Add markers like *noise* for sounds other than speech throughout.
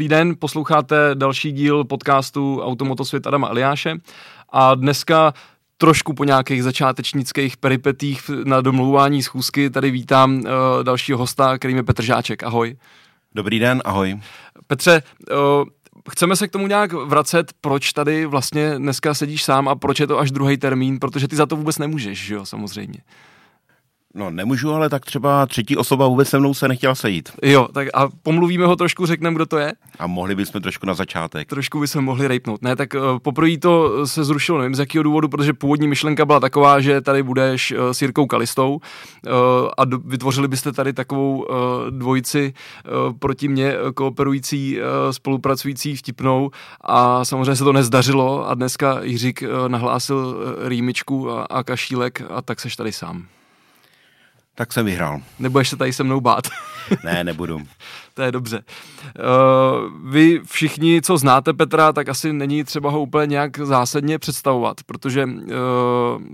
Dobrý den, posloucháte další díl podcastu Automotosvět Adama Eliáše a dneska trošku po nějakých začátečnických peripetích na domluvání schůzky tady vítám uh, dalšího hosta, kterým je Petr Žáček. Ahoj. Dobrý den, ahoj. Petře, uh, chceme se k tomu nějak vracet, proč tady vlastně dneska sedíš sám a proč je to až druhý termín, protože ty za to vůbec nemůžeš, že jo, samozřejmě. No nemůžu, ale tak třeba třetí osoba vůbec se mnou se nechtěla sejít. Jo, tak a pomluvíme ho trošku, řekneme, kdo to je? A mohli bychom trošku na začátek. Trošku bychom mohli rejpnout. Ne, tak uh, poprvé to se zrušilo, nevím z jakého důvodu, protože původní myšlenka byla taková, že tady budeš uh, s Jirkou Kalistou a vytvořili byste tady takovou dvojici proti mně kooperující, spolupracující vtipnou a samozřejmě se to nezdařilo a dneska Jiřík nahlásil rýmičku a, a kašílek a tak seš tady sám tak jsem vyhrál. Nebudeš se tady se mnou bát? *laughs* ne, nebudu. *laughs* to je dobře. Uh, vy všichni, co znáte Petra, tak asi není třeba ho úplně nějak zásadně představovat, protože uh,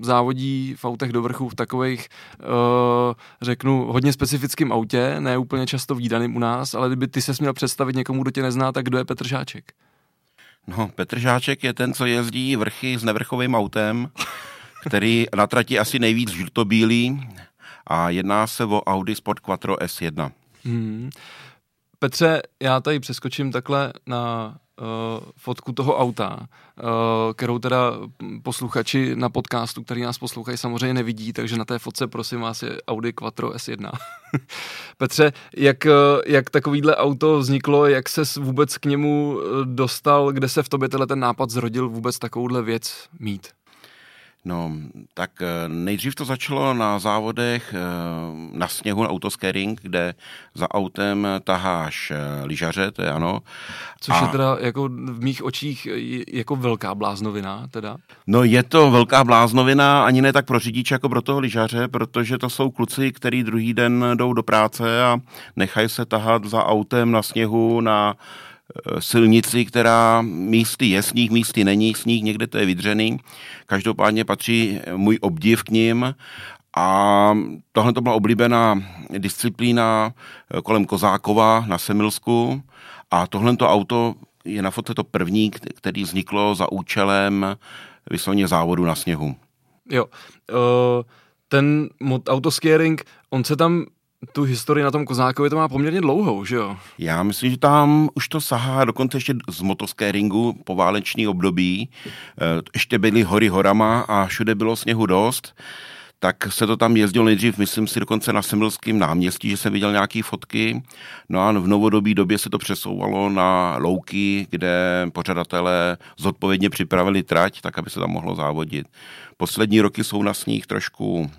závodí v autech do vrchu v takových, uh, řeknu, hodně specifickým autě, ne úplně často výdaným u nás, ale kdyby ty se měl představit někomu, kdo tě nezná, tak kdo je Petr Žáček? No, Petr Žáček je ten, co jezdí vrchy s nevrchovým autem, který na trati asi nejvíc žlutobílý, a jedná se o Audi Sport Quattro S1. Hmm. Petře, já tady přeskočím takhle na uh, fotku toho auta, uh, kterou teda posluchači na podcastu, který nás poslouchají, samozřejmě nevidí, takže na té fotce prosím vás je Audi Quattro S1. *laughs* Petře, jak, uh, jak takovýhle auto vzniklo, jak se vůbec k němu dostal, kde se v tobě tenhle ten nápad zrodil vůbec takovouhle věc mít? No, tak eh, nejdřív to začalo na závodech eh, na sněhu na autoscaring, kde za autem taháš eh, lyžaře, to je ano. Což a... je teda jako v mých očích jako velká bláznovina teda. No je to velká bláznovina, ani ne tak pro řidiče jako pro toho lyžaře, protože to jsou kluci, který druhý den jdou do práce a nechají se tahat za autem na sněhu na silnici, která místy je sníh, místy není sníh, někde to je vydřený. Každopádně patří můj obdiv k ním a tohle to byla oblíbená disciplína eh, kolem Kozákova na Semilsku a tohle to auto je na fotce to první, který vzniklo za účelem vyslovně závodu na sněhu. Jo, uh, ten autoscaring, on se tam tu historii na tom Kozákovi to má poměrně dlouhou, že jo? Já myslím, že tam už to sahá dokonce ještě z motoscaringu po válečný období. Eh, ještě byly hory horama a všude bylo sněhu dost tak se to tam jezdilo nejdřív, myslím si, dokonce na Semilském náměstí, že jsem viděl nějaké fotky. No a v novodobí době se to přesouvalo na louky, kde pořadatelé zodpovědně připravili trať, tak aby se tam mohlo závodit. Poslední roky jsou na sníh trošku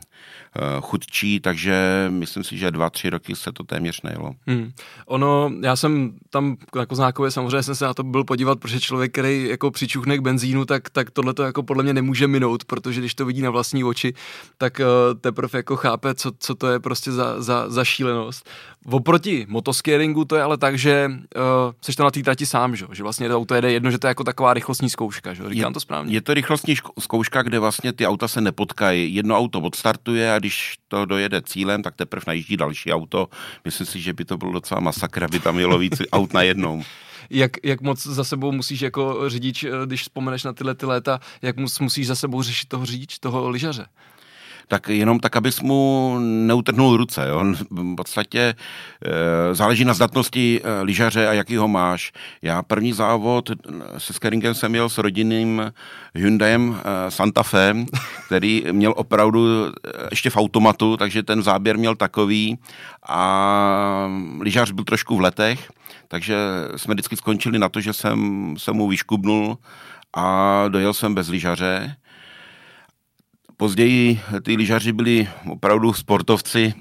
chudčí, takže myslím si, že dva, tři roky se to téměř nejelo. Hmm. Ono, já jsem tam jako znákově samozřejmě jsem se na to byl podívat, protože člověk, který jako přičuchne k benzínu, tak, tak tohle to jako podle mě nemůže minout, protože když to vidí na vlastní oči, tak uh, teprve jako chápe, co, co to je prostě za, za, za šílenost. Oproti motoscaringu to je ale tak, že uh, seš to na té trati sám, že? že vlastně to auto jede jedno, že to je jako taková rychlostní zkouška, že? říkám je, to správně. Je to rychlostní zkouška, kde vlastně ty auta se nepotkají. Jedno auto odstartuje a když to dojede cílem, tak teprve najíždí další auto. Myslím si, že by to bylo docela masakr, aby tam jelo víc *laughs* aut na jednou jak, jak moc za sebou musíš jako řidič, eh, když vzpomeneš na tyhle ty léta, jak musíš za sebou řešit toho řidič, toho lyžaře? Tak jenom tak, abys mu neutrhnul ruce. Jo? V podstatě e, záleží na zdatnosti e, lyžaře a jaký ho máš. Já první závod se Skeringem jsem měl s rodinným Hyundaiem e, Santa Fe, který měl opravdu ještě v automatu, takže ten záběr měl takový a lyžař byl trošku v letech, takže jsme vždycky skončili na to, že jsem se mu vyškubnul a dojel jsem bez lyžaře Později ty lyžaři byli opravdu sportovci,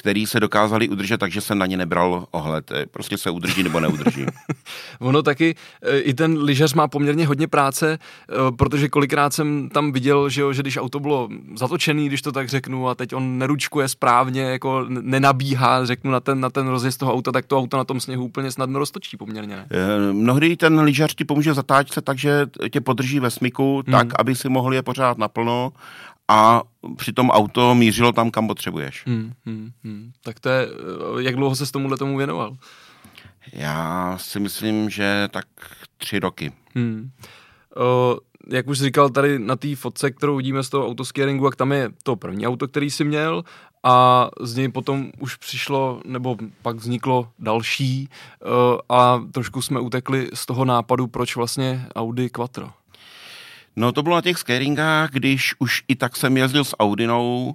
který se dokázali udržet, takže jsem na ně nebral ohled. Prostě se udrží nebo neudrží. *laughs* ono taky, e, i ten lyžař má poměrně hodně práce, e, protože kolikrát jsem tam viděl, že, jo, že když auto bylo zatočený, když to tak řeknu, a teď on neručkuje správně, jako nenabíhá, řeknu, na ten, na ten rozjezd toho auta, tak to auto na tom sněhu úplně snadno roztočí poměrně. Ne? Mnohdy ten lyžař ti pomůže zatáčet se tak, že tě podrží ve smyku, hmm. tak, aby si mohl je pořád naplno a přitom auto mířilo tam, kam potřebuješ. Hmm, hmm, hmm. Tak to je, jak dlouho se s tomuhle tomu věnoval? Já si myslím, že tak tři roky. Hmm. O, jak už říkal tady na té fotce, kterou vidíme z toho autoscaringu, jak tam je to první auto, který si měl a z něj potom už přišlo, nebo pak vzniklo další a trošku jsme utekli z toho nápadu, proč vlastně Audi Quattro. No to bylo na těch scaringách, když už i tak jsem jezdil s Audinou,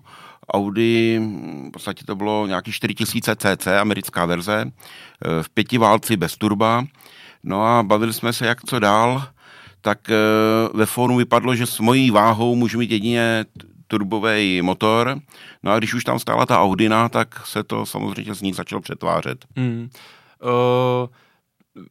Audi, v podstatě to bylo nějaký 4000 cc, americká verze, eh, v pěti válci bez turba. No a bavili jsme se, jak co dál, tak eh, ve fóru vypadlo, že s mojí váhou můžu mít jedině turbový motor. No a když už tam stála ta Audina, tak se to samozřejmě z ní začalo přetvářet. Hmm. Uh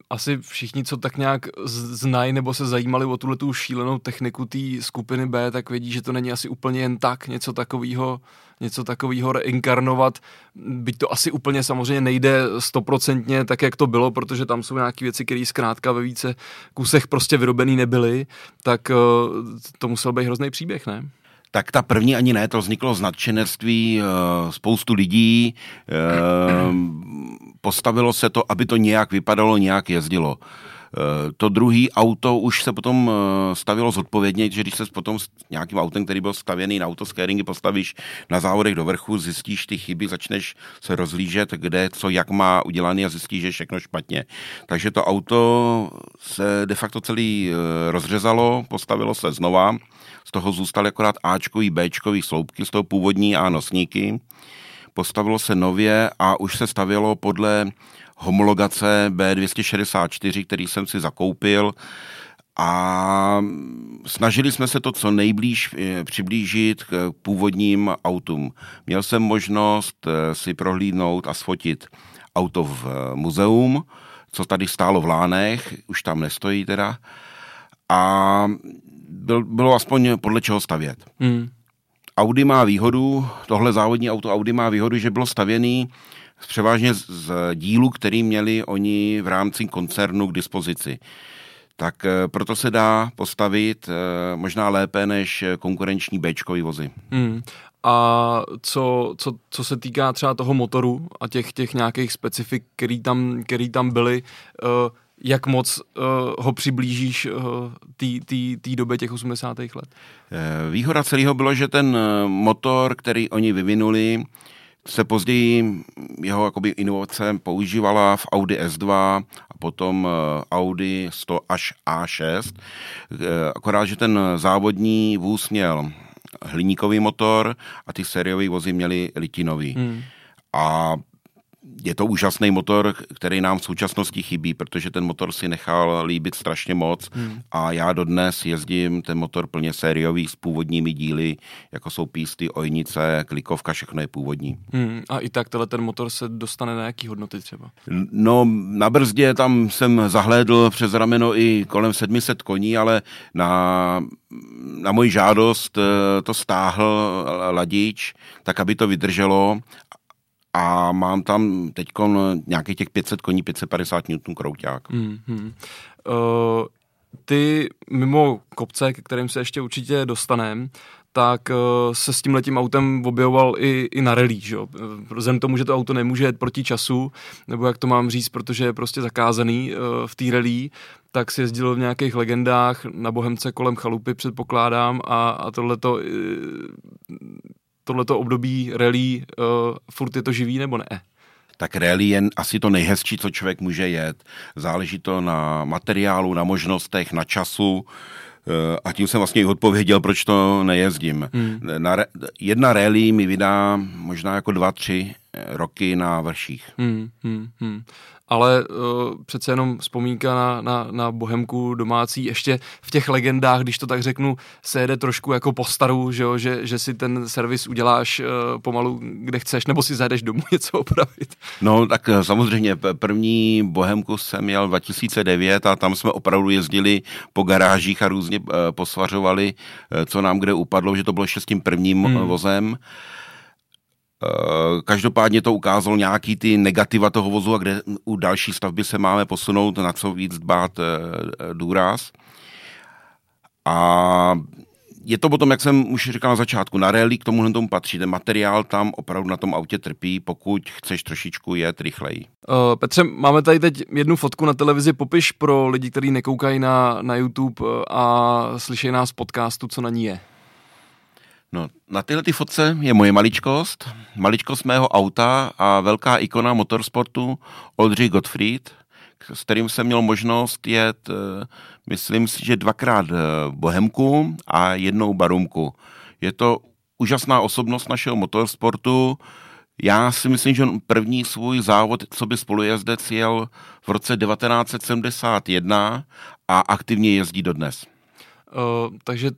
asi všichni, co tak nějak znají nebo se zajímali o tuhle tu šílenou techniku té skupiny B, tak vědí, že to není asi úplně jen tak něco takového něco takového reinkarnovat, byť to asi úplně samozřejmě nejde stoprocentně tak, jak to bylo, protože tam jsou nějaké věci, které zkrátka ve více kusech prostě vyrobený nebyly, tak eh, to musel být hrozný příběh, ne? tak ta první ani ne, to vzniklo z nadšenectví, eh, spoustu lidí, eh, *clears throat* postavilo se to, aby to nějak vypadalo, nějak jezdilo. Eh, to druhý auto už se potom stavilo zodpovědně, že když se potom s nějakým autem, který byl stavěný na autoscaringy, postavíš na závodech do vrchu, zjistíš ty chyby, začneš se rozlížet, kde, co, jak má udělaný a zjistíš, že je všechno špatně. Takže to auto se de facto celý rozřezalo, postavilo se znova, z toho zůstaly akorát Ačkový, Bčkový sloupky, z toho původní A nosníky. Postavilo se nově a už se stavělo podle homologace B264, který jsem si zakoupil a snažili jsme se to co nejblíž eh, přiblížit k původním autům. Měl jsem možnost eh, si prohlídnout a sfotit auto v eh, muzeum, co tady stálo v Lánech, už tam nestojí teda. A byl, bylo aspoň podle čeho stavět. Hmm. Audi má výhodu, tohle závodní auto Audi má výhodu, že bylo stavěný převážně z, dílu, který měli oni v rámci koncernu k dispozici. Tak e, proto se dá postavit e, možná lépe než konkurenční b vozy. Hmm. A co, co, co se týká třeba toho motoru a těch, těch nějakých specifik, který tam, který tam byly, uh, jak moc uh, ho přiblížíš uh, té době těch 80. let? Eh, výhoda celého bylo, že ten motor, který oni vyvinuli, se později jeho jakoby inovace používala v Audi S2 a potom Audi 100 až A6. Akorát, že ten závodní vůz měl hliníkový motor a ty sériové vozy měly litinový. Hmm. A je to úžasný motor, který nám v současnosti chybí, protože ten motor si nechal líbit strašně moc hmm. a já dodnes jezdím ten motor plně sériový s původními díly, jako jsou písty, ojnice, klikovka, všechno je původní. Hmm. A i tak tenhle ten motor se dostane na jaký hodnoty třeba? No, na brzdě tam jsem zahlédl přes rameno i kolem 700 koní, ale na, na moji žádost eh, to stáhl ladič, tak aby to vydrželo a mám tam teď nějakých těch 500 koní, 550 Nm krouťák. Mm-hmm. Uh, ty mimo kopce, ke kterým se ještě určitě dostaneme, tak uh, se s tím letím autem objevoval i, i na rally, že? Vzhledem tomu, že to auto nemůže jet proti času, nebo jak to mám říct, protože je prostě zakázaný uh, v té rally, tak si jezdil v nějakých legendách na Bohemce kolem chalupy, předpokládám, a, a tohleto uh, tohleto období rally uh, furt je to živý nebo ne? tak rally je asi to nejhezčí, co člověk může jet. Záleží to na materiálu, na možnostech, na času. Eh, a tím jsem vlastně i odpověděl, proč to nejezdím. Hmm. Na, jedna rally mi vydá možná jako dva, tři roky na vrších. Hmm, hmm, hmm ale uh, přece jenom vzpomínka na, na, na Bohemku domácí, ještě v těch legendách, když to tak řeknu, se jede trošku jako po staru, že, jo, že, že si ten servis uděláš uh, pomalu, kde chceš, nebo si zajdeš domů *laughs* něco opravit. No tak eh, samozřejmě první Bohemku jsem měl 2009 a tam jsme opravdu jezdili po garážích a různě uh, posvařovali, uh, co nám kde upadlo, že to bylo ještě s tím prvním hmm. vozem. Eh, každopádně to ukázalo nějaký ty negativa toho vozu a kde u další stavby se máme posunout, na co víc dbát eh, důraz. A je to potom, jak jsem už říkal na začátku, na rally k tomuhle tomu patří. Ten materiál tam opravdu na tom autě trpí, pokud chceš trošičku jet rychleji. Uh, Petře, máme tady teď jednu fotku na televizi. Popiš pro lidi, kteří nekoukají na, na YouTube a slyšejí nás podcastu, co na ní je. No, na tyhle ty fotce je moje maličkost, maličkost mého auta a velká ikona motorsportu Oldřich Gottfried, s kterým jsem měl možnost jet, eh, myslím si, že dvakrát eh, Bohemku a jednou Barumku. Je to úžasná osobnost našeho motorsportu. Já si myslím, že on první svůj závod, co by spolujezdec jel v roce 1971 a aktivně jezdí dodnes. Uh, takže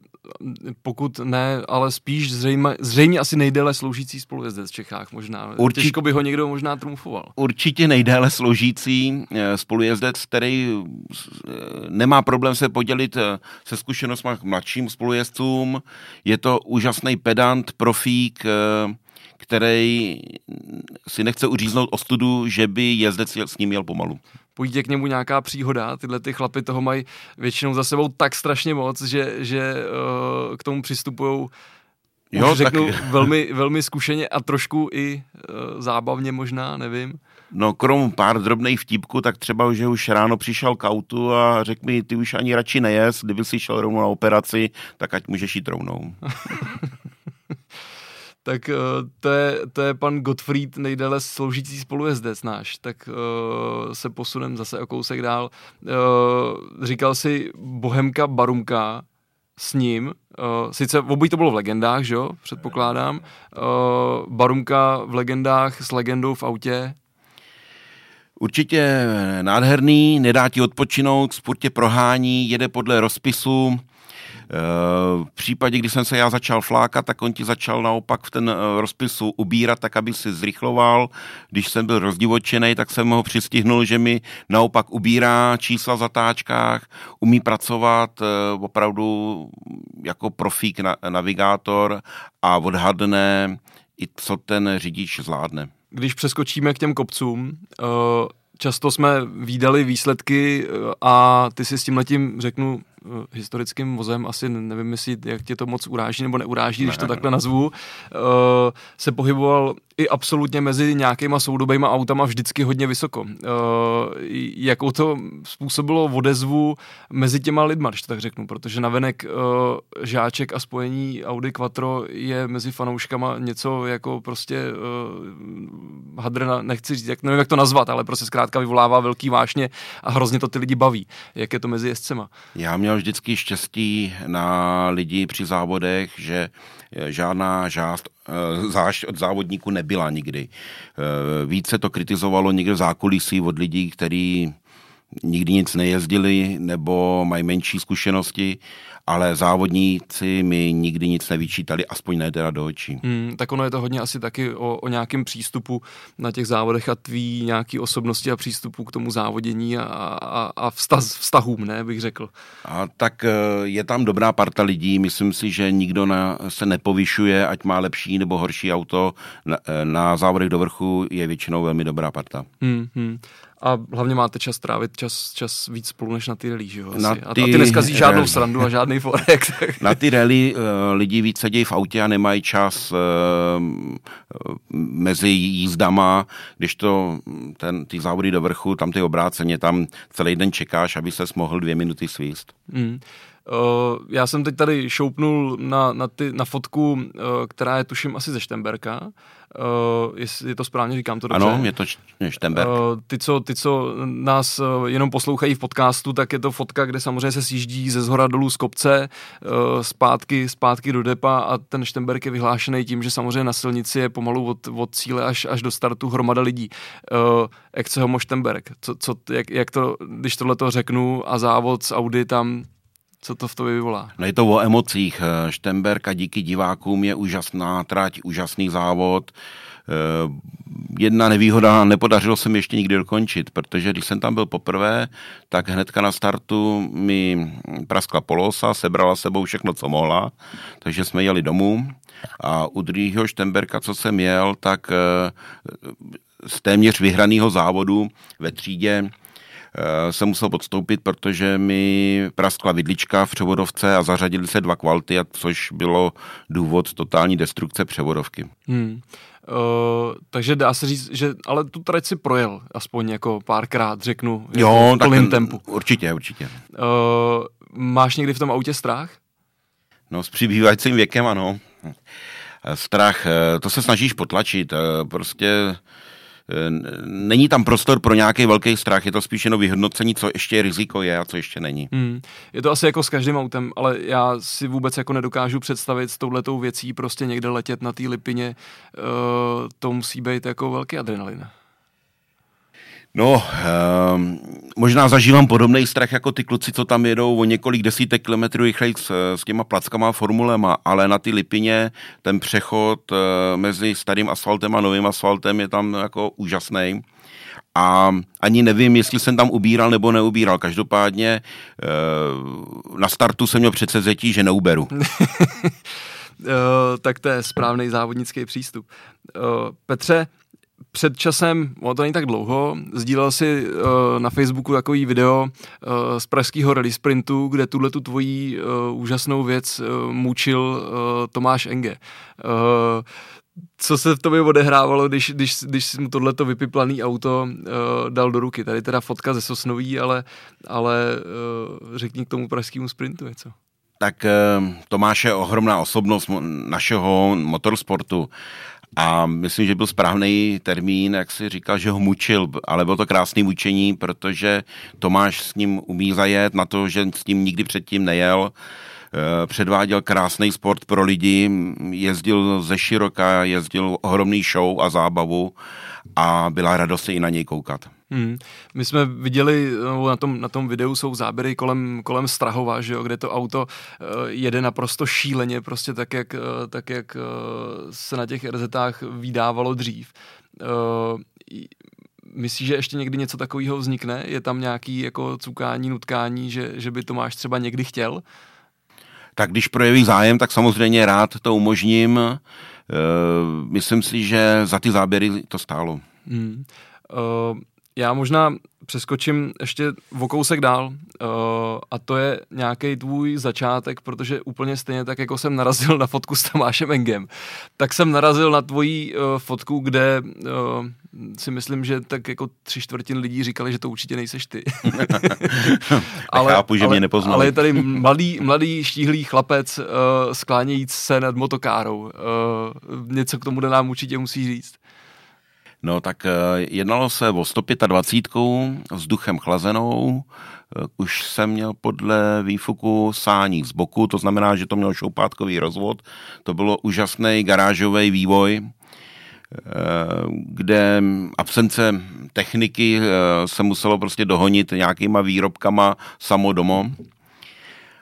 pokud ne, ale spíš zřejmě, zřejmě asi nejdéle sloužící spolujezdec v Čechách možná. Určitě, Těžko by ho někdo možná trumfoval. Určitě nejdéle sloužící eh, spolujezdec, který eh, nemá problém se podělit eh, se zkušenostmi mladším spolujezdcům. Je to úžasný pedant, profík, který si nechce uříznout ostudu, že by jezdec s ním jel pomalu pojde k němu nějaká příhoda, tyhle ty chlapy toho mají většinou za sebou tak strašně moc, že, že uh, k tomu přistupují Jo, Už řeknu tak... *laughs* velmi, velmi zkušeně a trošku i uh, zábavně možná, nevím. No krom pár drobných vtípků, tak třeba, že už ráno přišel k autu a řekl mi, ty už ani radši nejez, kdyby si šel rovnou na operaci, tak ať můžeš jít rovnou. *laughs* tak uh, to, je, to je pan Gottfried nejdéle sloužící spolujezdec náš, tak uh, se posunem zase o kousek dál. Uh, říkal si Bohemka Barumka s ním, uh, sice obojí to bylo v legendách, že jo, předpokládám, uh, Barumka v legendách s legendou v autě, Určitě nádherný, nedá ti odpočinout, sport tě prohání, jede podle rozpisu, v případě, kdy jsem se já začal flákat, tak on ti začal naopak v ten eh, rozpisu ubírat, tak aby si zrychloval. Když jsem byl rozdivočený, tak jsem ho přistihnul, že mi naopak ubírá čísla v zatáčkách, umí pracovat eh, opravdu jako profík navigátor a odhadne i co ten řidič zvládne. Když přeskočíme k těm kopcům, eh, často jsme výdali výsledky a ty si s tím letím řeknu Eh, historickým vozem, asi nevím, jestli, jak tě to moc uráží nebo neuráží, ne, když to takhle nazvu, uh, se pohyboval i absolutně mezi nějakýma soudobejma autama vždycky hodně vysoko. Uh, jakou to způsobilo odezvu mezi těma lidma, když to tak řeknu, protože navenek uh, žáček a spojení Audi Quattro je mezi fanouškama něco jako prostě uh, hadrna, nechci říct, jak, nevím, jak to nazvat, ale prostě zkrátka vyvolává velký vášně a hrozně to ty lidi baví. Jak je to mezi jezdcema? Já měl vždycky štěstí na lidi při závodech, že žádná žást, eh, zášť od závodníků nebyla nikdy. Eh, více to kritizovalo někde v zákulisí od lidí, kteří nikdy nic nejezdili nebo mají menší zkušenosti ale závodníci mi nikdy nic nevyčítali, aspoň ne teda do očí. Hmm, tak ono je to hodně asi taky o, o nějakém přístupu na těch závodech a tvý nějaký osobnosti a přístupu k tomu závodění a, a, a vztah, vztahům, ne, bych řekl. A tak eh, je tam dobrá parta lidí, myslím si, že nikdo na, se nepovyšuje, ať má lepší nebo horší auto. Na, eh, na závodech do vrchu je většinou velmi dobrá parta. Hmm, hmm. A hlavně máte čas trávit čas, čas víc spolu než na ty rally, že jo? Na ty, a, ty neskazí *laughs* žádnou rally. srandu a žádný forek. *laughs* na ty rally uh, lidi víc sedějí v autě a nemají čas uh, mezi jízdama, když to ten, ty závody do vrchu, tam ty obráceně, tam celý den čekáš, aby ses mohl dvě minuty svíst. Mm. Uh, já jsem teď tady šoupnul na, na, ty, na fotku, uh, která je tuším asi ze Štemberka. Uh, je, je to správně, říkám to dobře? Ano, je to Štemberg. Uh, ty, co, ty, co nás uh, jenom poslouchají v podcastu, tak je to fotka, kde samozřejmě se sjíždí ze zhora dolů z kopce, uh, zpátky, zpátky do depa a ten Štemberg je vyhlášený tím, že samozřejmě na silnici je pomalu od, od cíle až, až do startu hromada lidí. Uh, jak se homo Štemberg? Co, co, jak, jak to, když tohle to řeknu a závod z Audi tam co to v tobě vyvolá? No je to o emocích. Štemberg a díky divákům je úžasná trať, úžasný závod. Eh, jedna nevýhoda, nepodařilo se mi ještě nikdy dokončit, protože když jsem tam byl poprvé, tak hnedka na startu mi praskla polosa, sebrala sebou všechno, co mohla, takže jsme jeli domů a u druhého Štemberka, co jsem jel, tak eh, z téměř vyhraného závodu ve třídě jsem musel podstoupit, protože mi praskla vidlička v převodovce a zařadili se dva kvality, což bylo důvod totální destrukce převodovky. Hmm. Uh, takže dá se říct, že ale tu trať si projel aspoň jako párkrát, řeknu, jo, v plným tempu. Určitě, určitě. Uh, máš někdy v tom autě strach? No s přibývajícím věkem ano. Strach, to se snažíš potlačit. Prostě není tam prostor pro nějaký velký strach, je to spíš jenom vyhodnocení, co ještě riziko je a co ještě není. Hmm. Je to asi jako s každým autem, ale já si vůbec jako nedokážu představit s touhletou věcí prostě někde letět na té lipině, uh, to musí být jako velký adrenalin. No, um, možná zažívám podobný strach jako ty kluci, co tam jedou o několik desítek kilometrů rychleji s, s těma plackama a formulema, ale na ty Lipině ten přechod uh, mezi starým asfaltem a novým asfaltem je tam jako úžasný. A ani nevím, jestli jsem tam ubíral nebo neubíral. Každopádně uh, na startu jsem měl předsevzetí, že neuberu. Uh, *laughs* tak to je správný závodnický přístup. Petře, před časem, ono to není tak dlouho, sdílel si uh, na Facebooku takový video uh, z pražského rally sprintu, kde tuhle tu tvojí uh, úžasnou věc uh, mučil uh, Tomáš Enge. Uh, co se v tobě odehrávalo, když, když, když jsi mu tohleto vypiplaný auto uh, dal do ruky. Tady teda fotka ze Sosnoví, ale, ale uh, řekni k tomu pražskému sprintu něco. Tak uh, Tomáš je ohromná osobnost našeho motorsportu a myslím, že byl správný termín, jak si říkal, že ho mučil, ale bylo to krásný mučení, protože Tomáš s ním umí zajet na to, že s ním nikdy předtím nejel. Eh, předváděl krásný sport pro lidi, jezdil ze široka, jezdil ohromný show a zábavu a byla radost i na něj koukat. Hmm. My jsme viděli, no, na tom, na tom videu jsou záběry kolem, kolem Strahova, že jo, kde to auto uh, jede naprosto šíleně, prostě tak, jak, uh, tak, jak uh, se na těch RZách vydávalo dřív. Uh, Myslíš, že ještě někdy něco takového vznikne? Je tam nějaký jako cukání, nutkání, že, že by Tomáš třeba někdy chtěl? Tak když projeví zájem, tak samozřejmě rád to umožním. Uh, myslím si, že za ty záběry to stálo. Hmm. Uh, já možná přeskočím ještě o kousek dál uh, a to je nějaký tvůj začátek, protože úplně stejně tak, jako jsem narazil na fotku s Tomášem Engem, tak jsem narazil na tvoji uh, fotku, kde uh, si myslím, že tak jako tři čtvrtin lidí říkali, že to určitě nejseš ty. *laughs* ale, Chápu, že ale, mě nepoznali. Ale je tady mladý, mladý štíhlý chlapec uh, sklánějíc se nad motokárou. Uh, něco k tomu nám určitě musí říct. No tak eh, jednalo se o 125 vzduchem chlazenou, eh, už jsem měl podle výfuku sání z boku, to znamená, že to měl šoupátkový rozvod. To bylo úžasný garážový vývoj, eh, kde absence techniky se muselo prostě dohonit nějakýma výrobkama samo domo.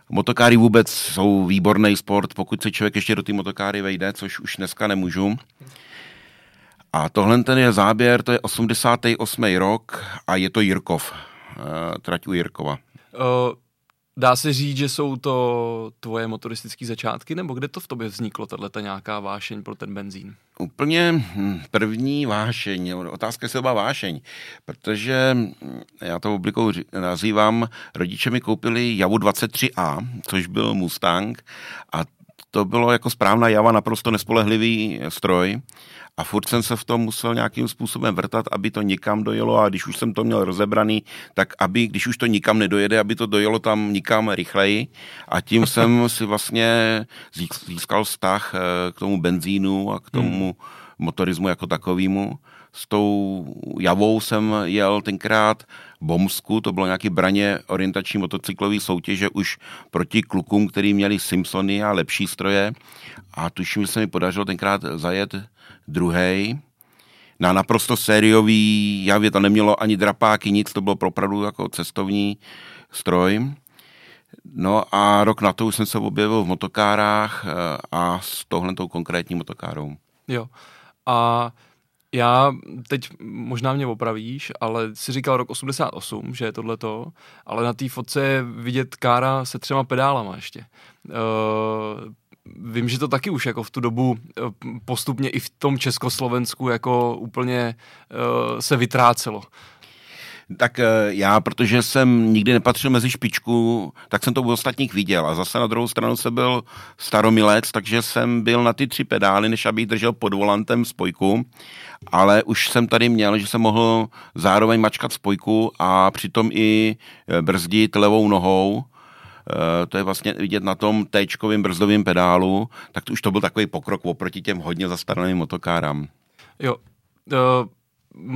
Motokáry vůbec jsou výborný sport, pokud se člověk ještě do té motokáry vejde, což už dneska nemůžu. A tohle ten je záběr, to je 88. rok a je to Jirkov, eh, trať u Jirkova. Uh, dá se říct, že jsou to tvoje motoristické začátky, nebo kde to v tobě vzniklo, tato nějaká vášeň pro ten benzín? Úplně hm, první vášeň, otázka se vášeň, protože hm, já to oblikou nazývám, rodiče mi koupili Javu 23A, což byl Mustang a to bylo jako správná Java, naprosto nespolehlivý stroj a furt jsem se v tom musel nějakým způsobem vrtat, aby to nikam dojelo a když už jsem to měl rozebraný, tak aby, když už to nikam nedojede, aby to dojelo tam nikam rychleji a tím *laughs* jsem si vlastně získal vztah eh, k tomu benzínu a k tomu hmm. motorismu jako takovému. S tou javou jsem jel tenkrát Bomsku, to bylo nějaký braně orientační motocyklový soutěže už proti klukům, který měli Simpsony a lepší stroje a tuším, že se mi podařilo tenkrát zajet druhý na naprosto sériový javě, to nemělo ani drapáky, nic, to bylo opravdu jako cestovní stroj. No a rok na to už jsem se objevil v motokárách eh, a s touhletou konkrétní motokárou. Jo. A já teď možná mě opravíš, ale si říkal rok 88, že je tohleto, ale na té fotce je vidět kára se třema pedálama ještě. Uh, vím, že to taky už jako v tu dobu eh, postupně i v tom Československu jako úplně uh, se vytrácelo. Tak eh, já, protože jsem nikdy nepatřil mezi špičku, tak jsem to u ostatních viděl. A zase na druhou stranu jsem byl staromilec, takže jsem byl na ty tři pedály, než abych držel pod volantem spojku. Ale už jsem tady měl, že jsem mohl zároveň mačkat spojku a přitom i eh, brzdit levou nohou. Uh, to je vlastně vidět na tom téčkovým brzdovým pedálu, tak to už to byl takový pokrok oproti těm hodně zastaralým motokárám. Jo, uh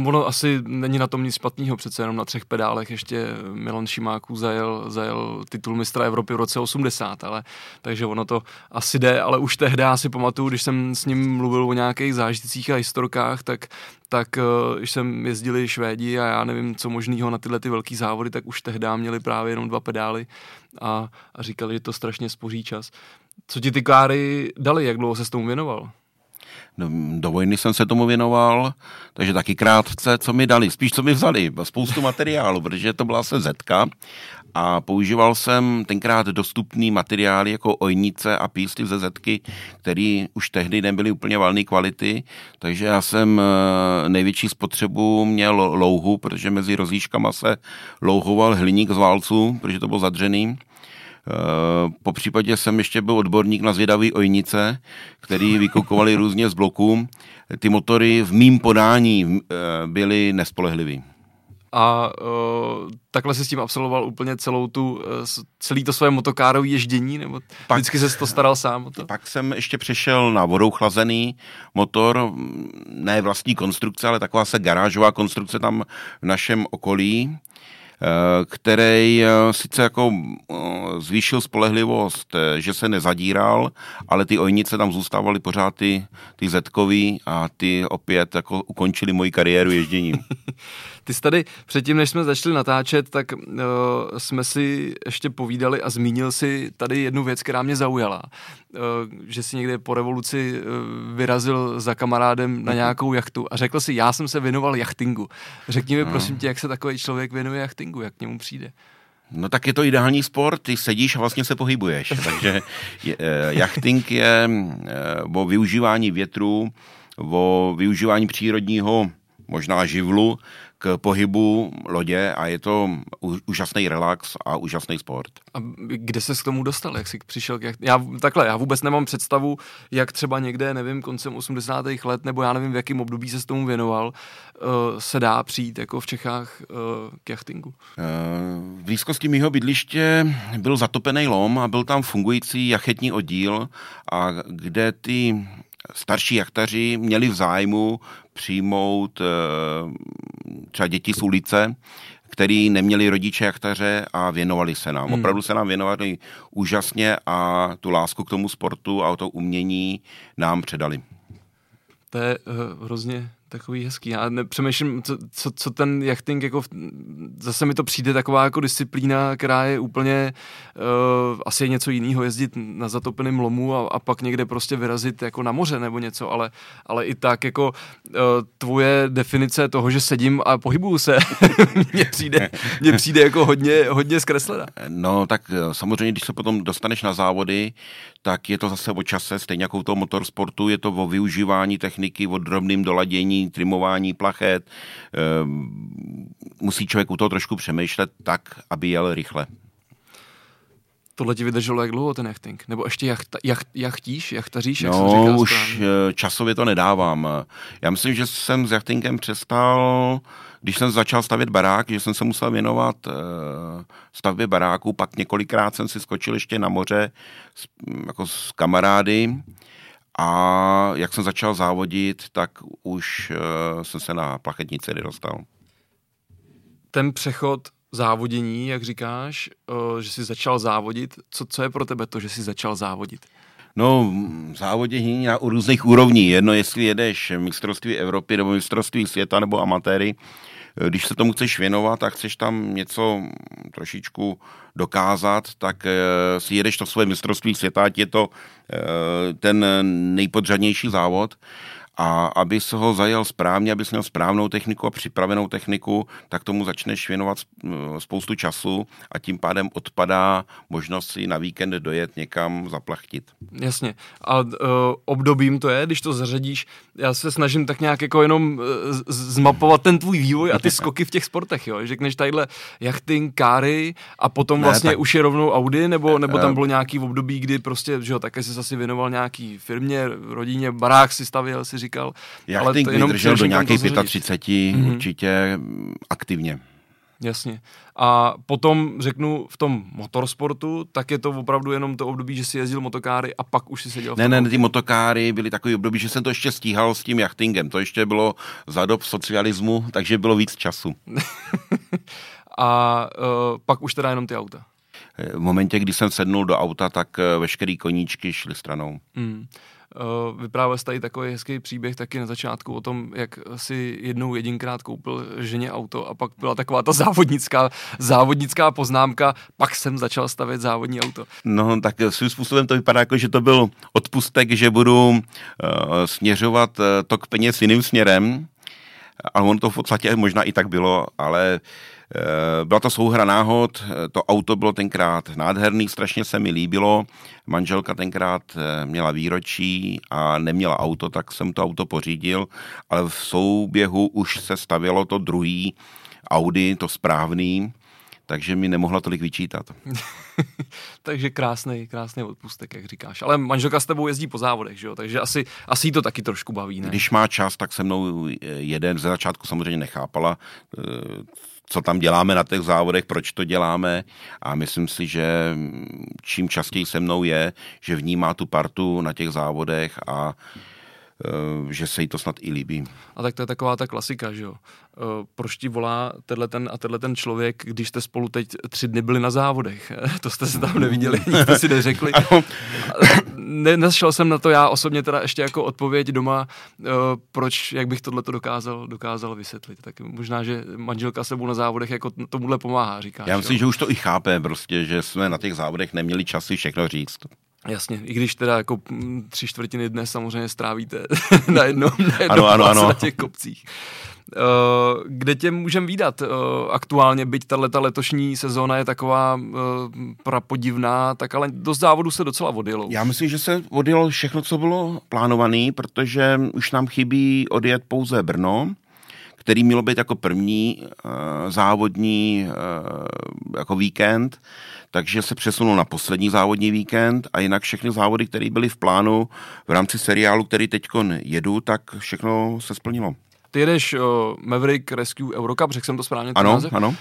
ono asi není na tom nic špatného, přece jenom na třech pedálech ještě Milan Šimáků zajel, zajel titul mistra Evropy v roce 80, ale takže ono to asi jde, ale už tehdy si pamatuju, když jsem s ním mluvil o nějakých zážitcích a historkách, tak tak uh, když jsem jezdili Švédi a já nevím, co možného na tyhle ty velký závody, tak už tehdy měli právě jenom dva pedály a, a říkali, že to strašně spoří čas. Co ti ty káry dali, jak dlouho se s tomu věnoval? No, do vojny jsem se tomu věnoval, takže taky krátce, co mi dali, spíš co mi vzali, spoustu materiálu, protože to byla se zetka a používal jsem tenkrát dostupný materiály jako ojnice a písty ze zetky, které už tehdy nebyly úplně valné kvality, takže já jsem eh, největší spotřebu měl louhu, protože mezi rozíškama se louhoval hliník z válců, protože to byl zadřený po případě jsem ještě byl odborník na zvědavý ojnice, který vykukovali různě z bloků. Ty motory v mým podání eh, byly nespolehlivý. A uh, takhle si s tím absolvoval úplně celou tu, celý to své motokárové ježdění, nebo pak, vždycky se to staral sám o to? Pak jsem ještě přešel na vodou chlazený motor, ne vlastní konstrukce, ale taková se garážová konstrukce tam v našem okolí. Eh, který eh, sice jako eh, zvýšil spolehlivost, že se nezadíral, ale ty ojnice tam zůstávaly pořád ty, ty zetkový a ty opět jako ukončili moji kariéru ježděním. *laughs* Ty jsi tady předtím, než jsme začali natáčet, tak uh, jsme si ještě povídali a zmínil si tady jednu věc, která mě zaujala. Uh, že si někde po revoluci uh, vyrazil za kamarádem na mhm. nějakou jachtu a řekl si, já jsem se věnoval jachtingu. Řekni mi, prosím tě, jak se takový člověk věnuje jachtingu, jak k němu přijde. No tak je to ideální sport, ty sedíš a vlastně se pohybuješ, *laughs* takže je, jachting je o využívání větru, o využívání přírodního možná živlu k pohybu lodě a je to úžasný relax a úžasný sport. A kde se k tomu dostal? Jak jsi přišel? Jak... Já, takhle, já vůbec nemám představu, jak třeba někde, nevím, koncem 80. let, nebo já nevím, v jakém období se s tomu věnoval, uh, se dá přijít jako v Čechách uh, k jachtingu. Uh, v blízkosti mého bydliště byl zatopený lom a byl tam fungující jachetní oddíl, a kde ty starší jachtaři měli v zájmu přijmout eh, třeba děti z ulice, který neměli rodiče jachtaře a věnovali se nám. Hmm. Opravdu se nám věnovali úžasně a tu lásku k tomu sportu a to umění nám předali. To je uh, hrozně takový hezký. Já nepřemýšlím, co, co, co ten jachting, jako zase mi to přijde taková jako disciplína, která je úplně uh, asi je něco jiného jezdit na zatopeném lomu a, a pak někde prostě vyrazit jako na moře nebo něco, ale, ale i tak jako uh, tvoje definice toho, že sedím a pohybuju se, *laughs* mně přijde, mně přijde jako hodně, hodně zkreslená. No tak eh, samozřejmě, když se potom dostaneš na závody, tak je to zase o čase, stejně jako u toho motorsportu, je to o využívání techniky, o drobným doladění, trimování plachet. Ehm, musí člověk u toho trošku přemýšlet tak, aby jel rychle. Tohle ti vydrželo jak dlouho ten jachting? Nebo ještě jacht, jacht, jachtíš, jachtaříš? Jak no, říká už správně? Eh, časově to nedávám. Já myslím, že jsem s jachtingem přestal, když jsem začal stavět barák, že jsem se musel věnovat uh, stavbě baráku, pak několikrát jsem si skočil ještě na moře jako s kamarády a jak jsem začal závodit, tak už uh, jsem se na plachetnici dostal. Ten přechod závodění, jak říkáš, uh, že jsi začal závodit, co, co je pro tebe to, že jsi začal závodit? No, závodění na různých úrovní. Jedno, jestli jedeš mistrovství Evropy nebo mistrovství světa nebo amatéry, když se tomu chceš věnovat a chceš tam něco trošičku dokázat, tak eh, si jedeš to svoje mistrovství světa, ať je to eh, ten nejpodřadnější závod. A aby se ho zajel správně, aby měl správnou techniku a připravenou techniku, tak tomu začneš věnovat spoustu času a tím pádem odpadá možnost si na víkend dojet někam zaplachtit. Jasně. A uh, obdobím to je, když to zařadíš, já se snažím tak nějak jako jenom uh, zmapovat ten tvůj vývoj a ty *laughs* skoky v těch sportech, jo. Řekneš tadyhle jachting, káry a potom ne, vlastně tak... už je rovnou Audi, nebo, nebo tam bylo nějaký období, kdy prostě, že jo, také jsi asi věnoval nějaký firmě, rodině, barák si stavěl, si říkal. Jachting ale to jenom vydržel do nějakých 35 mm-hmm. určitě aktivně. Jasně. A potom řeknu v tom motorsportu, tak je to opravdu jenom to období, že si jezdil motokáry a pak už si seděl Ne, ne, ty motokáry byly takový období, že jsem to ještě stíhal s tím jachtingem. To ještě bylo za dob socialismu, takže bylo víc času. *laughs* a uh, pak už teda jenom ty auta. V momentě, kdy jsem sednul do auta, tak eh, veškerý koníčky šly stranou. Mm. Uh, vyprávěl jsi tady takový hezký příběh taky na začátku o tom, jak si jednou jedinkrát koupil ženě auto a pak byla taková ta závodnická, závodnická poznámka, pak jsem začal stavět závodní auto. No tak svým způsobem to vypadá jako, že to byl odpustek, že budu uh, směřovat uh, tok peněz jiným směrem, ale ono to v podstatě možná i tak bylo, ale Eh, byla to souhra náhod, eh, to auto bylo tenkrát nádherný, strašně se mi líbilo. Manželka tenkrát eh, měla výročí a neměla auto, tak jsem to auto pořídil, ale v souběhu už se stavělo to druhý Audi, to správný, takže mi nemohla tolik vyčítat. *laughs* takže krásný, krásný odpustek, jak říkáš. Ale manželka s tebou jezdí po závodech, že jo? takže asi, asi to taky trošku baví, ne? Když má čas, tak se mnou jeden, ze začátku samozřejmě nechápala, co tam děláme na těch závodech, proč to děláme a myslím si, že čím častěji se mnou je, že vnímá tu partu na těch závodech a Eh, že se jí to snad i líbí. A tak to je taková ta klasika, že jo. Eh, proč ti volá tenhle ten a tenhle ten člověk, když jste spolu teď tři dny byli na závodech? *laughs* to jste se tam neviděli, nikdo si neřekli. *laughs* Nešel jsem na to já osobně teda ještě jako odpověď doma, eh, proč, jak bych tohle dokázal, dokázal vysvětlit. Tak možná, že manželka sebou na závodech jako tomuhle pomáhá, říká. Já myslím, jo? že už to i chápe prostě, že jsme na těch závodech neměli čas si všechno říct. Jasně, i když teda jako tři čtvrtiny dne samozřejmě strávíte *laughs* na jednom, na jednom ano, ano, ano. na těch kopcích. Uh, kde tě můžeme výdat uh, aktuálně, byť tato letošní sezóna je taková uh, prapodivná, tak ale do závodu se docela odjelo. Já myslím, že se odjelo všechno, co bylo plánované, protože už nám chybí odjet pouze Brno, který mělo být jako první uh, závodní uh, jako víkend takže se přesunul na poslední závodní víkend a jinak všechny závody, které byly v plánu v rámci seriálu, který teď jedu, tak všechno se splnilo. Ty jedeš uh, Maverick Rescue Eurocup, řekl jsem to správně? Ano, název? ano. Uh,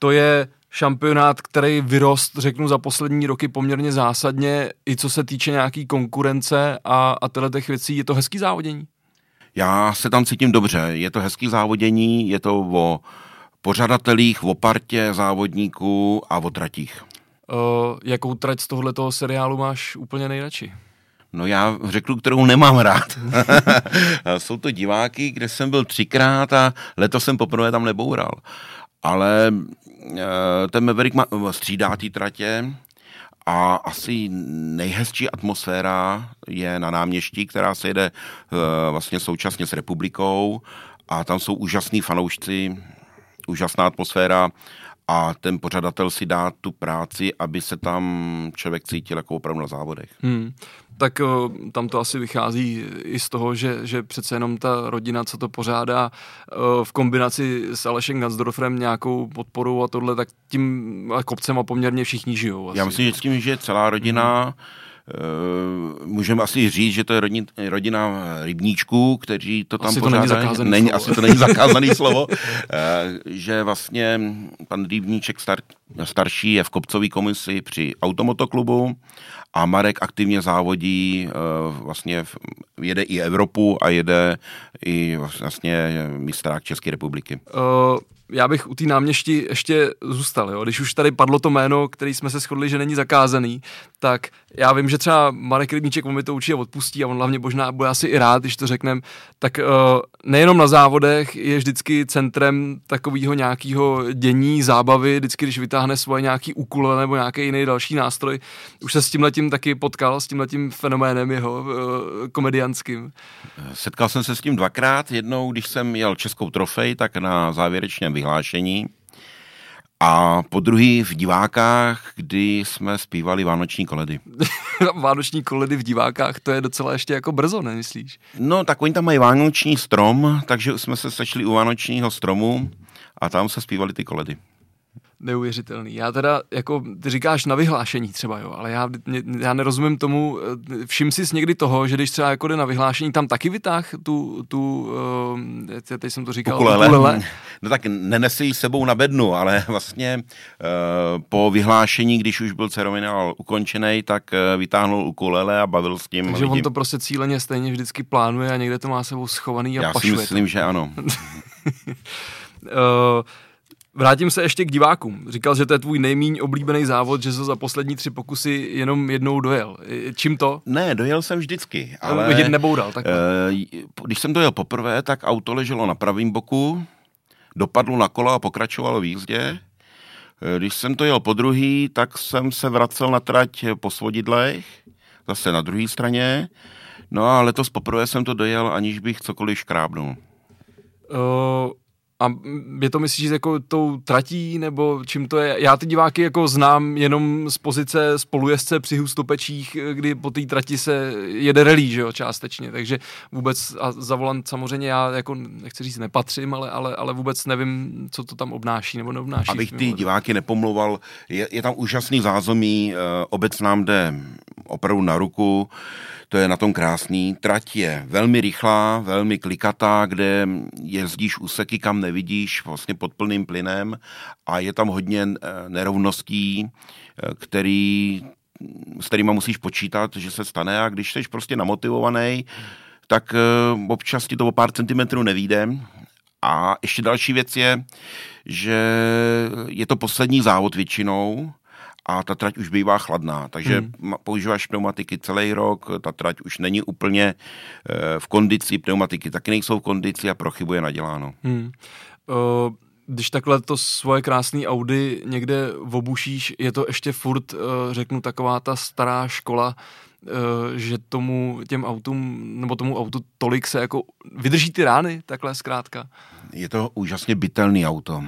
to je šampionát, který vyrost, řeknu, za poslední roky poměrně zásadně, i co se týče nějaký konkurence a, a těch věcí. Je to hezký závodění? Já se tam cítím dobře. Je to hezký závodění, je to o pořadatelích, o partě závodníků a o tratích. Uh, jakou trať z tohoto seriálu máš úplně nejradši? No já řeknu, kterou nemám rád. *laughs* Jsou to diváky, kde jsem byl třikrát a letos jsem poprvé tam neboural. Ale uh, ten Maverick má, střídá té tratě a asi nejhezčí atmosféra je na náměstí, která se jede uh, vlastně současně s republikou. A tam jsou úžasní fanoušci úžasná atmosféra a ten pořadatel si dá tu práci, aby se tam člověk cítil jako opravdu na závodech. Hmm. Tak uh, tam to asi vychází i z toho, že, že přece jenom ta rodina, co to pořádá uh, v kombinaci s Alešem Gansdorfrem nějakou podporou a tohle, tak tím kopcem a poměrně všichni žijou. Asi. Já myslím, že s tím, že celá rodina hmm Eh, můžeme asi říct, že to je rodin, rodina rybníčků, kteří to tam asi pořádají. To není není, slovo. Asi to není zakázané slovo. Eh, že vlastně pan Rybníček star, starší je v kopcové komisi při automotoklubu a Marek aktivně závodí, eh, vlastně jede i Evropu a jede i vlastně mistrák České republiky. Uh já bych u té náměšti ještě zůstal, jo. Když už tady padlo to jméno, který jsme se shodli, že není zakázaný, tak já vím, že třeba Marek Rybníček mi to určitě odpustí a on hlavně možná bude asi i rád, když to řekneme, tak uh, nejenom na závodech je vždycky centrem takového nějakého dění, zábavy, vždycky, když vytáhne svoje nějaký úkul nebo nějaký jiný další nástroj. Už se s tím letím taky potkal, s tím letím fenoménem jeho uh, komedianským. Setkal jsem se s tím dvakrát. Jednou, když jsem jel Českou trofej, tak na závěrečném vyhlášení. A po druhý v divákách, kdy jsme zpívali Vánoční koledy. *laughs* Vánoční koledy v divákách, to je docela ještě jako brzo, nemyslíš? No, tak oni tam mají vánoční strom, takže jsme se sešli u vánočního stromu a tam se zpívali ty koledy neuvěřitelný. Já teda, jako ty říkáš na vyhlášení třeba, jo, ale já, já nerozumím tomu, eh, všim si někdy toho, že když třeba jako jde na vyhlášení, tam taky vytáh tu, tu uh, teď jsem to říkal, ukulele. ukulele. *laughs* No tak nenesi ji sebou na bednu, ale *laughs* vlastně uh, po vyhlášení, když už byl ceremoniál ukončený, tak uh, vytáhnul ukulele a bavil s tím. Takže lidím. on to prostě cíleně stejně vždycky plánuje a někde to má sebou schovaný a Já pašuje si myslím, to. že ano. uh, *laughs* Vrátím se ještě k divákům. Říkal, že to je tvůj nejmíň oblíbený závod, že jsi za poslední tři pokusy jenom jednou dojel. Čím to? Ne, dojel jsem vždycky. Ale Vidět neboural, tak. Uh, když jsem dojel poprvé, tak auto leželo na pravém boku, dopadlo na kolo a pokračovalo v jízdě. Eh, když jsem to jel po druhý, tak jsem se vracel na trať po svodidlech, zase na druhé straně. No a letos poprvé jsem to dojel, aniž bych cokoliv škrábnul. Uh, a je to myslíš jako tou tratí, nebo čím to je? Já ty diváky jako znám jenom z pozice spolujezdce při hustopečích, kdy po té trati se jede relí, že jo, částečně, takže vůbec a za volant samozřejmě já jako, nechci říct, nepatřím, ale, ale, ale vůbec nevím, co to tam obnáší nebo neobnáší. Abych ty diváky nepomlouval, je, je tam úžasný zázemí, eh, obec nám jde opravdu na ruku, to je na tom krásný. Trať je velmi rychlá, velmi klikatá, kde jezdíš úseky, kam nevidíš, vlastně pod plným plynem a je tam hodně eh, nerovností, eh, který, s kterými musíš počítat, že se stane a když jsi prostě namotivovaný, tak eh, občas ti to o pár centimetrů nevíde. A ještě další věc je, že je to poslední závod většinou, a ta trať už bývá chladná, takže hmm. používáš pneumatiky celý rok, ta trať už není úplně e, v kondici, pneumatiky taky nejsou v kondici a prochybuje naděláno. Hmm. Uh když takhle to svoje krásné Audi někde obušíš, je to ještě furt, řeknu, taková ta stará škola, že tomu těm autům, nebo tomu autu tolik se jako vydrží ty rány, takhle zkrátka? Je to úžasně bytelný auto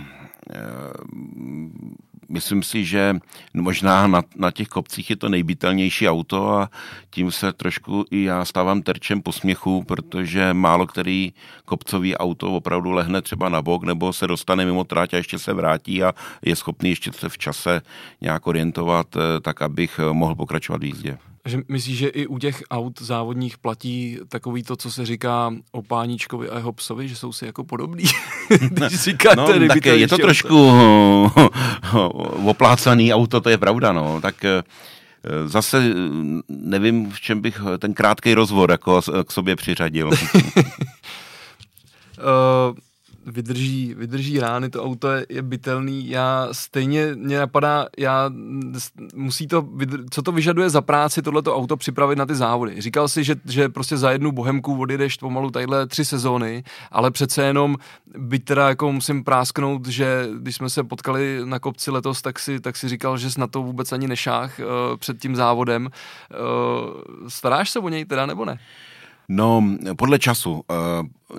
myslím si, že možná na, na těch kopcích je to nejbytelnější auto a tím se trošku i já stávám terčem posměchu, protože málo který kopcový auto opravdu lehne třeba na bok nebo se dostane mimo tráť a ještě se vrátí a je schopný ještě se v čase nějak orientovat, eh, tak abych mohl pokračovat v jízdě. Že myslíš, že i u těch aut závodních platí takový to, co se říká o páničkovi a jeho psovi, že jsou si jako podobný? *laughs* Když říkáte, no, tak je to trošku *laughs* oplácaný auto, to je pravda, no. Tak eh, zase nevím, v čem bych ten krátký rozvor jako k sobě přiřadil. uh, *laughs* vydrží, vydrží rány, to auto je, je bytelný. Já stejně mě napadá, já musí to, co to vyžaduje za práci tohleto auto připravit na ty závody. Říkal si, že, že prostě za jednu bohemku odjedeš pomalu tadyhle tři sezóny, ale přece jenom byť teda jako musím prásknout, že když jsme se potkali na kopci letos, tak si, tak si říkal, že na to vůbec ani nešách uh, před tím závodem. Uh, staráš se o něj teda nebo ne? No, podle času. Eh,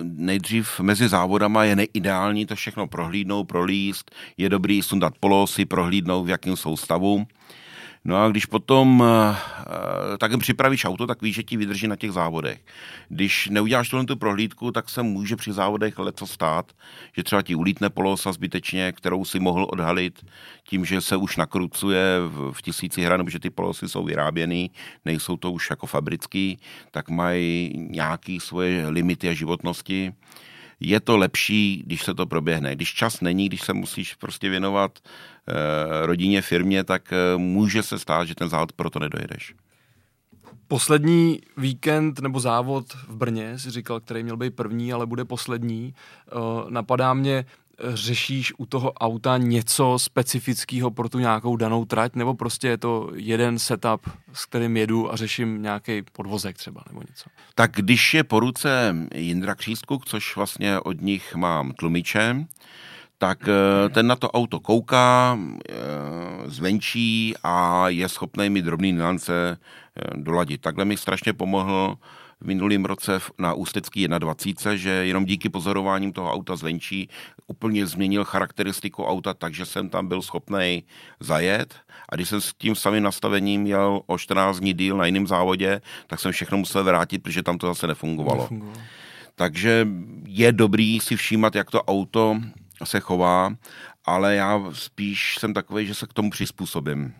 nejdřív mezi závodama je neideální to všechno prohlídnout, prolíst. Je dobrý sundat polosy, prohlídnout, v jakém jsou stavu. No a když potom uh, tak připravíš auto, tak víš, že ti vydrží na těch závodech. Když neuděláš tuhle tu prohlídku, tak se může při závodech leco stát, že třeba ti ulítne polosa zbytečně, kterou si mohl odhalit tím, že se už nakrucuje v, tisíci hran, nebo že ty polosy jsou vyráběný, nejsou to už jako fabrický, tak mají nějaké svoje limity a životnosti je to lepší, když se to proběhne. Když čas není, když se musíš prostě věnovat rodině, firmě, tak e, může se stát, že ten závod proto nedojedeš. Poslední víkend nebo závod v Brně, si říkal, který měl být první, ale bude poslední. E, napadá mě, řešíš u toho auta něco specifického pro tu nějakou danou trať, nebo prostě je to jeden setup, s kterým jedu a řeším nějaký podvozek třeba nebo něco? Tak když je po ruce Jindra Křístkuk, což vlastně od nich mám tlumiče, tak eh, ten na to auto kouká, eh, zvenčí a je schopný mi drobný nuance eh, doladit. Takhle mi strašně pomohl v minulém roce na Ústecký 21, že jenom díky pozorováním toho auta zvenčí úplně změnil charakteristiku auta, takže jsem tam byl schopný zajet. A když jsem s tím samým nastavením jel o 14 dní díl na jiném závodě, tak jsem všechno musel vrátit, protože tam to zase nefungovalo. nefungovalo. Takže je dobrý si všímat, jak to auto se chová, ale já spíš jsem takový, že se k tomu přizpůsobím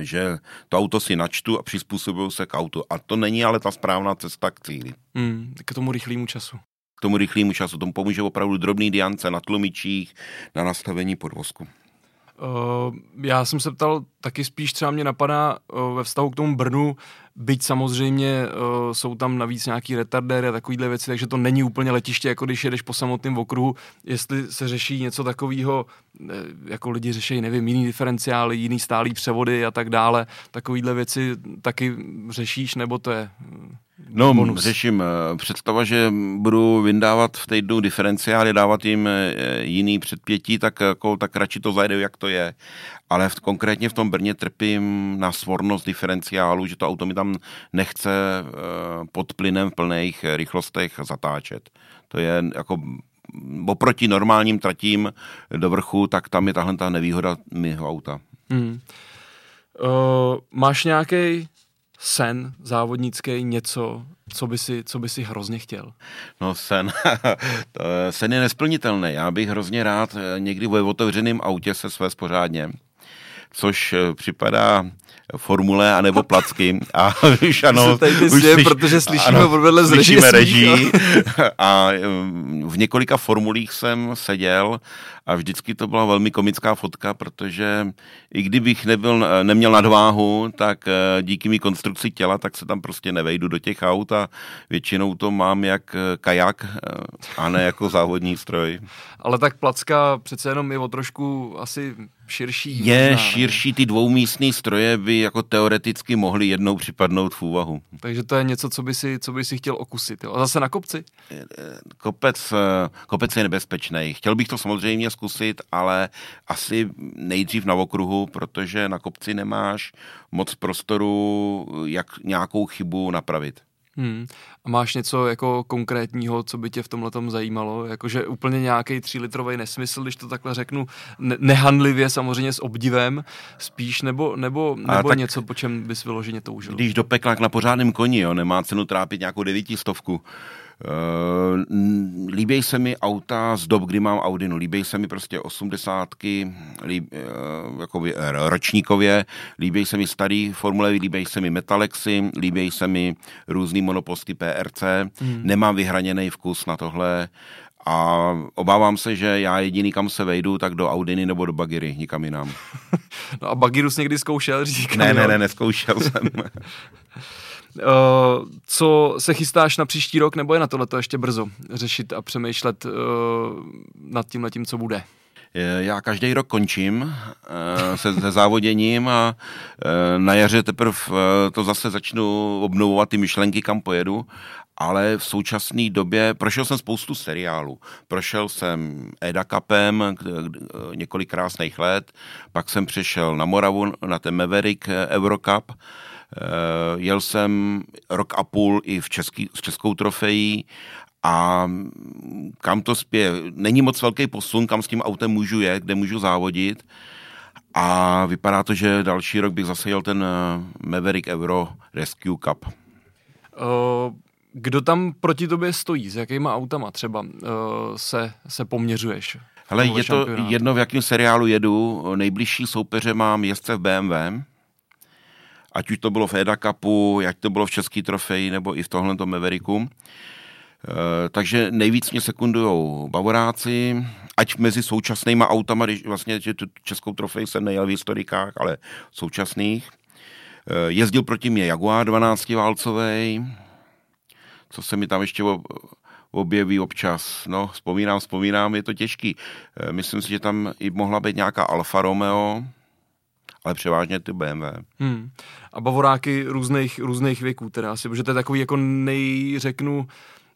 že to auto si načtu a přizpůsobuju se k autu. A to není ale ta správná cesta k cíli. Mm, k tomu rychlému času. K tomu rychlému času. Tomu pomůže opravdu drobný diance na tlumičích, na nastavení podvozku. Uh, já jsem se ptal, taky spíš třeba mě napadá uh, ve vztahu k tomu Brnu, byť samozřejmě uh, jsou tam navíc nějaký retardéry a takovýhle věci, takže to není úplně letiště, jako když jedeš po samotném okruhu, jestli se řeší něco takového, jako lidi řeší, nevím, jiný diferenciály, jiný stálý převody a tak dále, takovýhle věci taky řešíš, nebo to je No, bonus. řeším. Eh, představa, že budu vyndávat v týdnu diferenciály, dávat jim eh, jiný předpětí, tak, jako, tak radši to zajde, jak to je. Ale v, konkrétně v tom Brně trpím na svornost diferenciálu, že to auto mi tam nechce eh, pod plynem v plných rychlostech zatáčet. To je jako oproti normálním tratím do vrchu, tak tam je tahle ta nevýhoda mého auta. Hmm. Uh, máš nějaký sen závodnický, něco, co by si, co by si hrozně chtěl? No sen, *laughs* sen je nesplnitelný. Já bych hrozně rád eh, někdy v otevřeném autě se své pořádně, což eh, připadá formule anebo placky. A *laughs* už ano, už slyš, protože slyšíme ano, vedle z slyšíme reží. *laughs* A v několika formulích jsem seděl a vždycky to byla velmi komická fotka, protože i kdybych nebyl, neměl nadváhu, tak eh, díky mý konstrukci těla, tak se tam prostě nevejdu do těch aut a většinou to mám jak eh, kajak eh, a ne jako závodní stroj. Ale tak placka přece jenom je o trošku asi širší. Je možná, širší, ty dvoumístní stroje by jako teoreticky mohly jednou připadnout v úvahu. Takže to je něco, co by si, co by si chtěl okusit. Jo? A zase na kopci? Kopec, kopec je nebezpečný. Chtěl bych to samozřejmě zkusit, ale asi nejdřív na okruhu, protože na kopci nemáš moc prostoru, jak nějakou chybu napravit. Hmm. A máš něco jako konkrétního, co by tě v tomhle zajímalo? Jakože úplně nějaký třílitrový nesmysl, když to takhle řeknu, ne- nehandlivě, samozřejmě s obdivem, spíš, nebo, nebo, nebo něco, po čem bys vyloženě toužil? Když do pekla na pořádném koni, jo, nemá cenu trápit nějakou devítistovku. Uh, líbí se mi auta z dob, kdy mám Audi, no líbí se mi prostě osmdesátky, líb, uh, jako ročníkově, líbí se mi starý Formule, líbí se mi Metalexy, líbí se mi různý monoposty PRC, hmm. nemám vyhraněný vkus na tohle a obávám se, že já jediný, kam se vejdu, tak do Audiny nebo do Bagiry, nikam jinam. *laughs* no a Bagiru jsi někdy zkoušel? Říkám, ne, ne, ne, neskoušel jsem. *laughs* Co se chystáš na příští rok, nebo je na tohle ještě brzo řešit a přemýšlet uh, nad tím, co bude? Já každý rok končím uh, se, se závoděním a uh, na jaře teprve to zase začnu obnovovat ty myšlenky, kam pojedu, ale v současné době prošel jsem spoustu seriálů. Prošel jsem Eda Cupem několik krásných let, pak jsem přešel na Moravu na ten Maverick Eurocup, Eh, jel jsem rok a půl i v český, s českou trofejí a kam to spěje. Není moc velký posun, kam s tím autem můžu jet, kde můžu závodit. A vypadá to, že další rok bych zase jel ten eh, Maverick Euro Rescue Cup. Uh, kdo tam proti tobě stojí? S jakýma autama třeba se, se poměřuješ? Hele, je to jedno, v jakém seriálu jedu. Nejbližší soupeře mám jezdce v BMW, ať už to bylo v Eda Cupu, ať to bylo v Český trofeji, nebo i v tohle Mavericku. E, takže nejvíc mě sekundují Bavoráci, ať mezi současnýma autama, když vlastně českou trofej jsem nejel v historikách, ale současných. E, jezdil proti mě Jaguar 12 válcový, co se mi tam ještě objeví občas. No, vzpomínám, vzpomínám, je to těžký. Eh, myslím si, že tam i mohla být nějaká Alfa Romeo, ale převážně ty BMW. Hmm. A bavoráky různých, různých věků teda asi, protože to je takový jako nej, řeknu,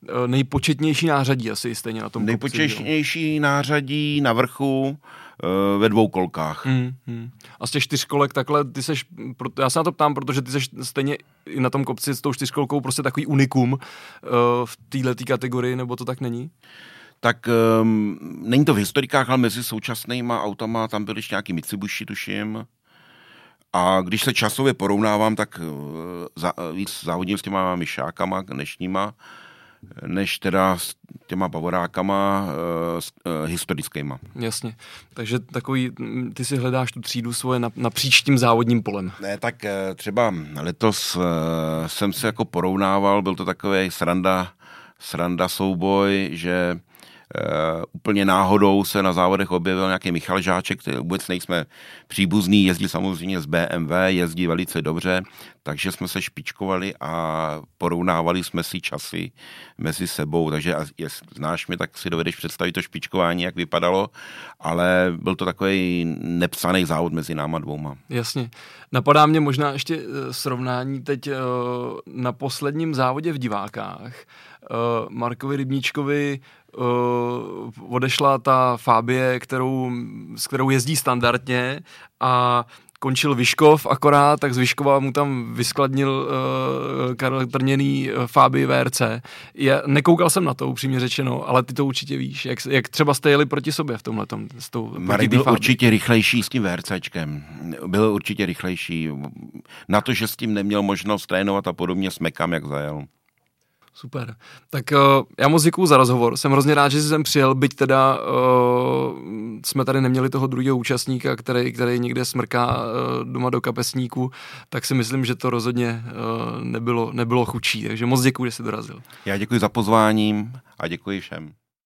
eh, nejpočetnější nářadí asi stejně na tom Nejpočetnější kopci, nářadí na vrchu uh, ve dvou kolkách. Hmm, hmm. A z těch čtyřkolek takhle, ty seš, já se na to ptám, protože ty seš stejně i na tom kopci s tou čtyřkolkou prostě takový unikum uh, v této kategorii, nebo to tak není? tak um, není to v historikách, ale mezi současnýma autama tam byly ještě nějaký Mitsubishi, tuším. A když se časově porovnávám, tak uh, za, víc závodním s těma myšákama dnešníma, než teda s těma bavorákama uh, uh, historickýma. Jasně. Takže takový, ty si hledáš tu třídu svoje na, na příštím závodním polem. Ne, tak třeba letos uh, jsem se jako porovnával, byl to takový sranda, sranda souboj, že Uh, úplně náhodou se na závodech objevil nějaký Michal Žáček, který vůbec nejsme příbuzný, jezdí samozřejmě z BMW, jezdí velice dobře, takže jsme se špičkovali a porovnávali jsme si časy mezi sebou, takže znáš mě, tak si dovedeš představit to špičkování, jak vypadalo, ale byl to takový nepsaný závod mezi náma dvouma. Jasně. Napadá mě možná ještě eh, srovnání teď eh, na posledním závodě v divákách. Markovi Rybníčkovi uh, odešla ta Fabie, kterou, s kterou jezdí standardně a končil Vyškov akorát, tak z Vyškova mu tam vyskladnil uh, Karel Trněný uh, Fabii VRC. Já nekoukal jsem na to, upřímně řečeno, ale ty to určitě víš. Jak, jak třeba jste jeli proti sobě v tomhle? S tou, Marek byl určitě rychlejší s tím VRCčkem. Byl určitě rychlejší. Na to, že s tím neměl možnost trénovat a podobně, smekám, jak zajel. Super. Tak uh, já moc děkuju za rozhovor. Jsem hrozně rád, že jsi sem přijel, byť teda uh, jsme tady neměli toho druhého účastníka, který, který někde smrká uh, doma do kapesníku, tak si myslím, že to rozhodně uh, nebylo, nebylo chučí. Takže moc děkuji, že jsi dorazil. Já děkuji za pozvání a děkuji všem.